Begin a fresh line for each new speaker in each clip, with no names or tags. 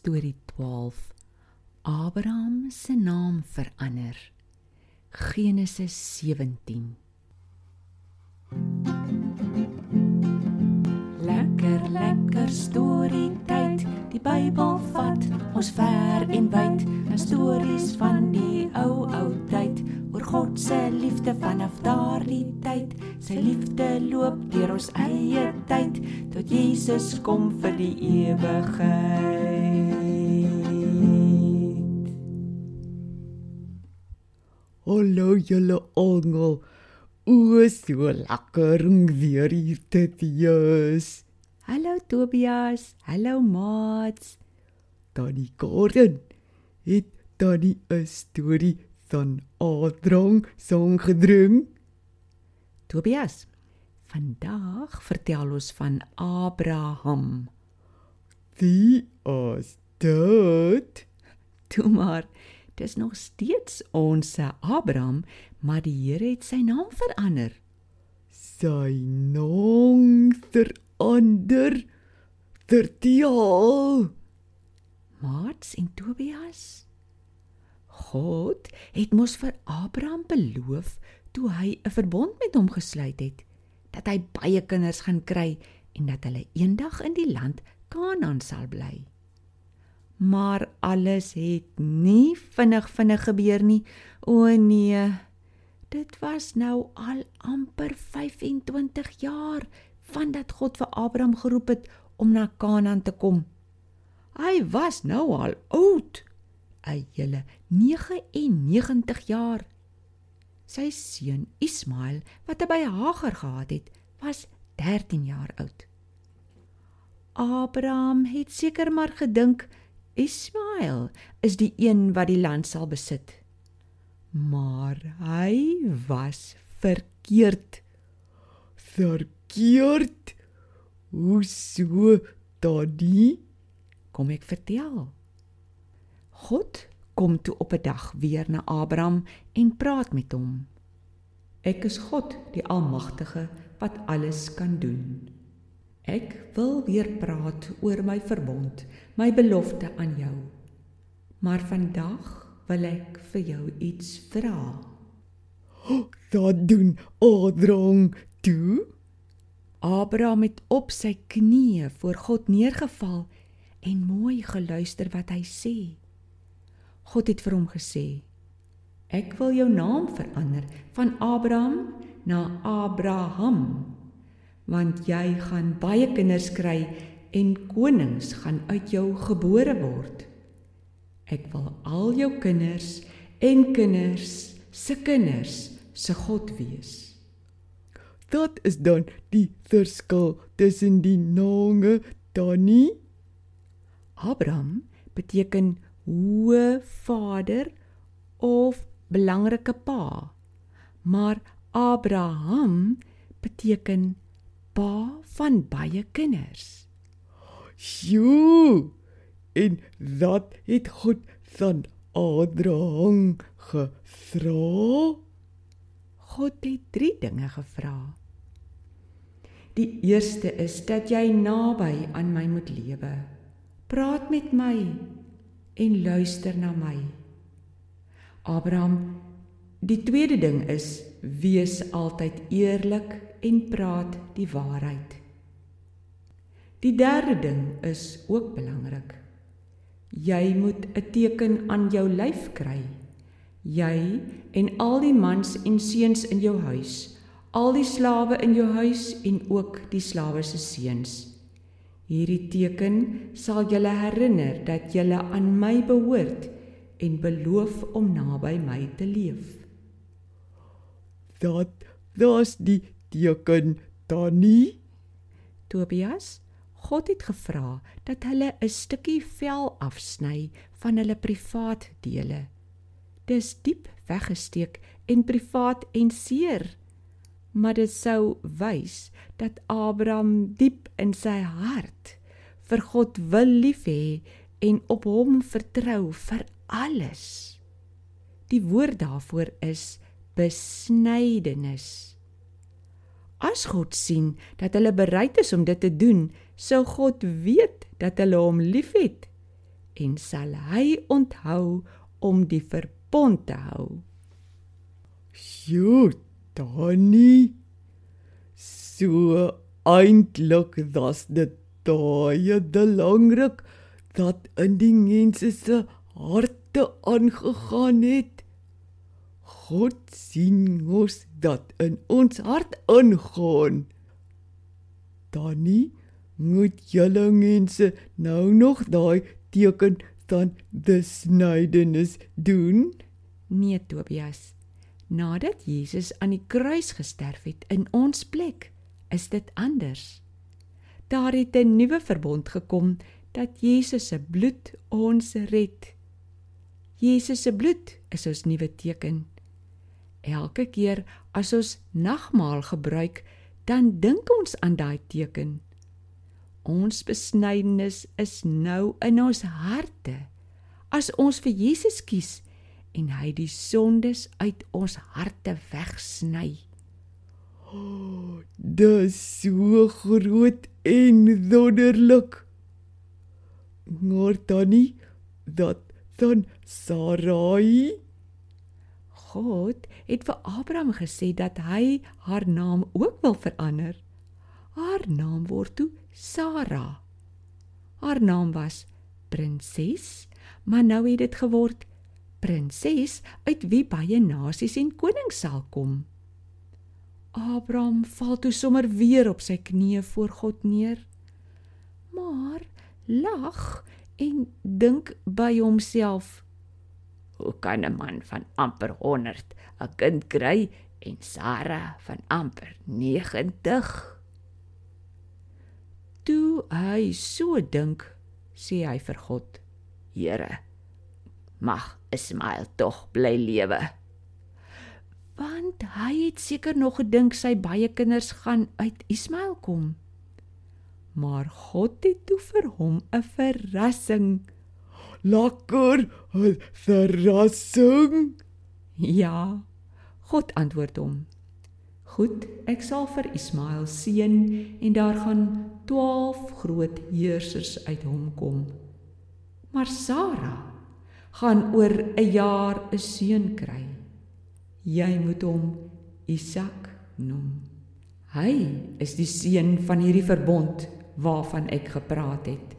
storie 12. Abraham se naam verander. Genesis 17. Lekker lekker storie tyd. Die Bybel vat ons ver en wyd. Stories van die ou vanaf daardie tyd. Sy liefde loop deur ons eie tyd tot Jesus kom vir die ewigheid.
Hallo julle almal. O, so lekker om weer hier te wees.
Hallo Tobias, hallo Mats.
Tannie Karen het tannie 'n storie van Adrang gedring.
Tobias, vandag vertel ons van Abraham.
Wie is dit?
Toe maar, dis nog steeds ons Abraham, maar die Here het sy naam verander.
Sy naam verander. Vertel.
Mats en Tobias. God het mos vir Abraham beloof toe hy 'n verbond met hom gesluit het dat hy baie kinders gaan kry en dat hulle eendag in die land Kanaan sal bly. Maar alles het nie vinnig vinnig gebeur nie. O nee. Dit was nou al amper 25 jaar vandat God vir Abraham geroep het om na Kanaan te kom. Hy was nou al oud, 'n hele 99 jaar. Sy seun Ismael, wat by Hagar gehad het, was 13 jaar oud. Abraham het seker maar gedink Ismael is die een wat die land sal besit. Maar hy was verkeerd.
Verkeerd. Hoe so, Daddy?
Kom ek vertel. God kom toe op 'n dag weer na Abraham en praat met hom. Ek is God, die Almagtige wat alles kan doen. Ek wil weer praat oor my verbond, my belofte aan jou. Maar vandag wil ek vir jou iets vra.
Dat doen Adrang toe.
Abraham het op sy knieë voor God neergeval en mooi geluister wat hy sê. God het vir hom gesê: Ek wil jou naam verander van Abraham na Abraham, want jy gaan baie kinders kry en konings gaan uit jou gebore word. Ek wil al jou kinders en kinders se kinders se God wees.
Dat is dan die verskil tussen die name Tannie.
Abraham beteken hoë vader of belangrike pa. Maar Abraham beteken pa van baie kinders.
Sjoe. En wat het God van Adrang gevra?
God het 3 dinge gevra. Die eerste is dat jy naby aan my moet lewe. Praat met my en luister na my. Abraham, die tweede ding is wees altyd eerlik en praat die waarheid. Die derde ding is ook belangrik. Jy moet 'n teken aan jou lyf kry. Jy en al die mans en seuns in jou huis, al die slawe in jou huis en ook die slawe se seuns. Hierdie teken sal julle herinner dat julle aan my behoort en beloof om naby my te leef.
Dat was die teken Tannie.
Tobias, God het gevra dat hulle 'n stukkie vel afsny van hulle privaat dele. Dis diep weggesteek en privaat en seer. Maar dit sou wys dat Abraham diep in sy hart vir God wil lief hê en op hom vertrou vir alles. Die woord daarvoor is besnydenis. As God sien dat hulle bereid is om dit te doen, sou God weet dat hulle hom liefhet en sal hy onthou om die verbond te hou.
Sjoe, Tannie. So eintlik was dit baie belangrik dat in die mense se harte aangegaan het. God sien ons dat in ons hart ingaan. Tannie, moet julle mense nou nog daai teken van die snydenis doen?
Nee, Tobias. Nadat Jesus aan die kruis gesterf het in ons plek, is dit anders. Daar het 'n nuwe verbond gekom dat Jesus se bloed ons red. Jesus se bloed is ons nuwe teken. Elke keer as ons nagmaal gebruik, dan dink ons aan daai teken. Ons besnydenis is nou in ons harte. As ons vir Jesus kies, en hy die sondes uit ons harte wegsny.
Oh, dis so groot en wonderlik. Gortani dat dan Sarai
God het vir Abraham gesê dat hy haar naam ook wil verander. Haar naam word toe Sara. Haar naam was prinses, maar nou het dit geword prinses uit wie baie nasies en konings sal kom. Abraham val toe sommer weer op sy knieë voor God neer. Maar lag en dink by homself: Hoe kan 'n man van amper 100 'n kind kry en Sara van amper 90? Toe hy so dink, sê hy vir God: Here, mag Ismail tog bly lewe. Want hy het seker nog gedink sy baie kinders gaan uit Ismail kom. Maar God het toe vir hom 'n verrassing.
Lekker, 'n verrassing.
Ja. God antwoord hom. Goed, ek sal vir Ismail seën en daar gaan 12 groot heersers uit hom kom. Maar Sara gaan oor 'n jaar 'n seun kry. Jy moet hom Isak noem. Hy is die seun van hierdie verbond waarvan ek gepraat het.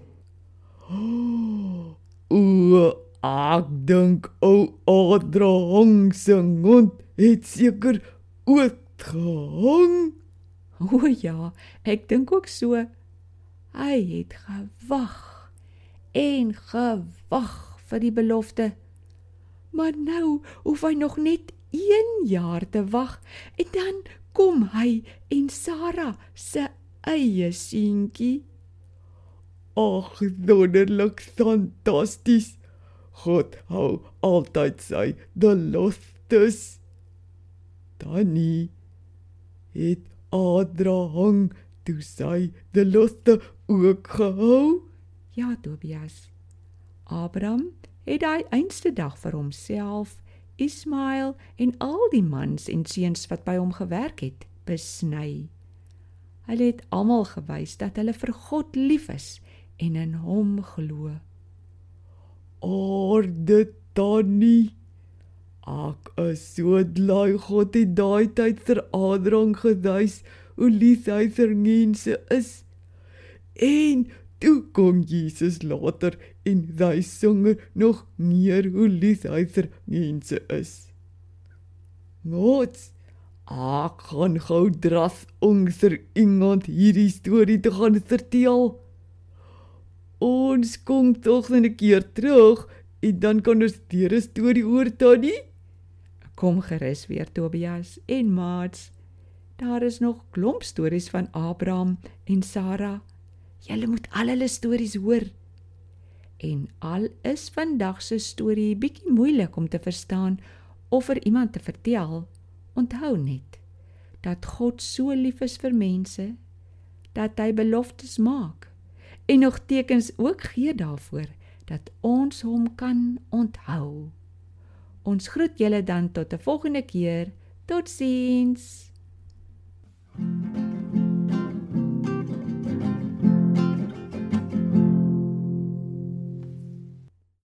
O, ek dink o Adrahang se mond het seker oorgehang.
O ja, ek dink ook so. Hy het gewag en gewag vir die belofte. Maar nou hoef hy nog net 1 jaar te wag en dan kom hy en Sara se eie seentjie.
Ag, wonderlik, fantasties. God hou altyd sy beloftes. Danny het Abraham toe sy belofte ook gehou.
Ja, Tobias. Abraham het hy einste dag vir homself, Ismael en al die mans en seuns wat by hom gewerk het, besny. Hulle het almal gewys dat hulle vir God lief is en in hom glo.
Orde Tannie Ek is so bly God het daai tyd vir Adrang gewys hoe lief hy vir mense is. En Toe kom Jesus later en hy singe nog meer hoe lief hy vir mense is. Wat? Ek gaan gou draf om vir iemand hierdie storie te gaan vertel. Ons kom tog net 'n keer terug en dan kan ons weer 'n storie hoor, Tannie.
Kom gerus weer Tobias en Mats. Daar is nog klomp stories van Abraham en Sara Julle moet al hulle stories hoor. En al is vandag se storie bietjie moeilik om te verstaan of vir iemand te vertel, onthou net dat God so lief is vir mense dat hy beloftes maak en nog tekens ook gee daarvoor dat ons hom kan onthou. Ons groet julle dan tot 'n volgende keer. Totsiens.